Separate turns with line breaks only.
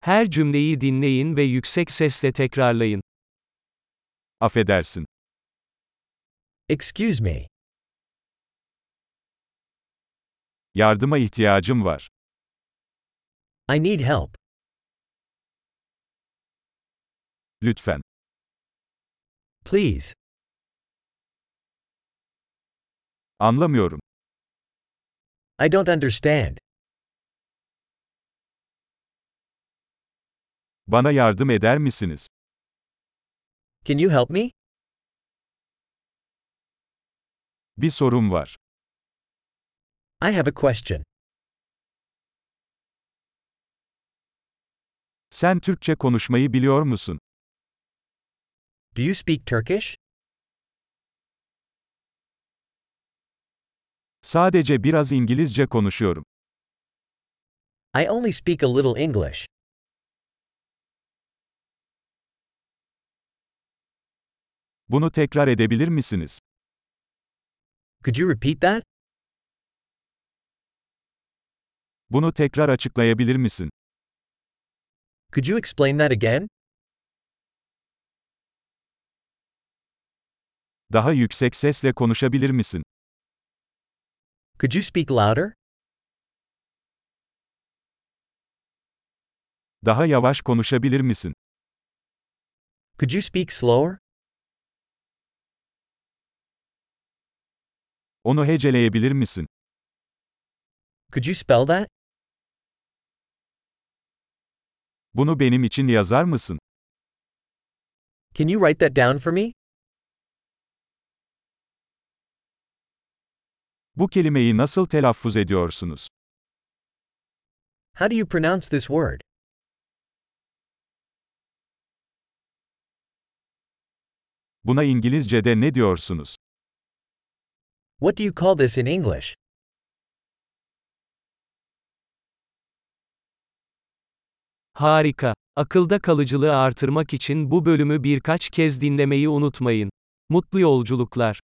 Her cümleyi dinleyin ve yüksek sesle tekrarlayın.
Affedersin.
Excuse me.
Yardıma ihtiyacım var.
I need help.
Lütfen.
Please.
Anlamıyorum.
I don't understand.
Bana yardım eder misiniz?
Can you help me?
Bir sorum var.
I have a question.
Sen Türkçe konuşmayı biliyor musun?
Do you speak Turkish?
Sadece biraz İngilizce konuşuyorum.
I only speak a little English.
Bunu tekrar edebilir misiniz?
Could you repeat that?
Bunu tekrar açıklayabilir misin?
Could you explain that again?
Daha yüksek sesle konuşabilir misin?
Could you speak louder?
Daha yavaş konuşabilir misin?
Could you speak slower?
Onu heceleyebilir misin?
Could you spell that?
Bunu benim için yazar mısın?
Can you write that down for me?
Bu kelimeyi nasıl telaffuz ediyorsunuz?
How do you pronounce this word?
Buna İngilizce'de ne diyorsunuz?
What do you call this in English?
Harika. Akılda kalıcılığı artırmak için bu bölümü birkaç kez dinlemeyi unutmayın. Mutlu yolculuklar.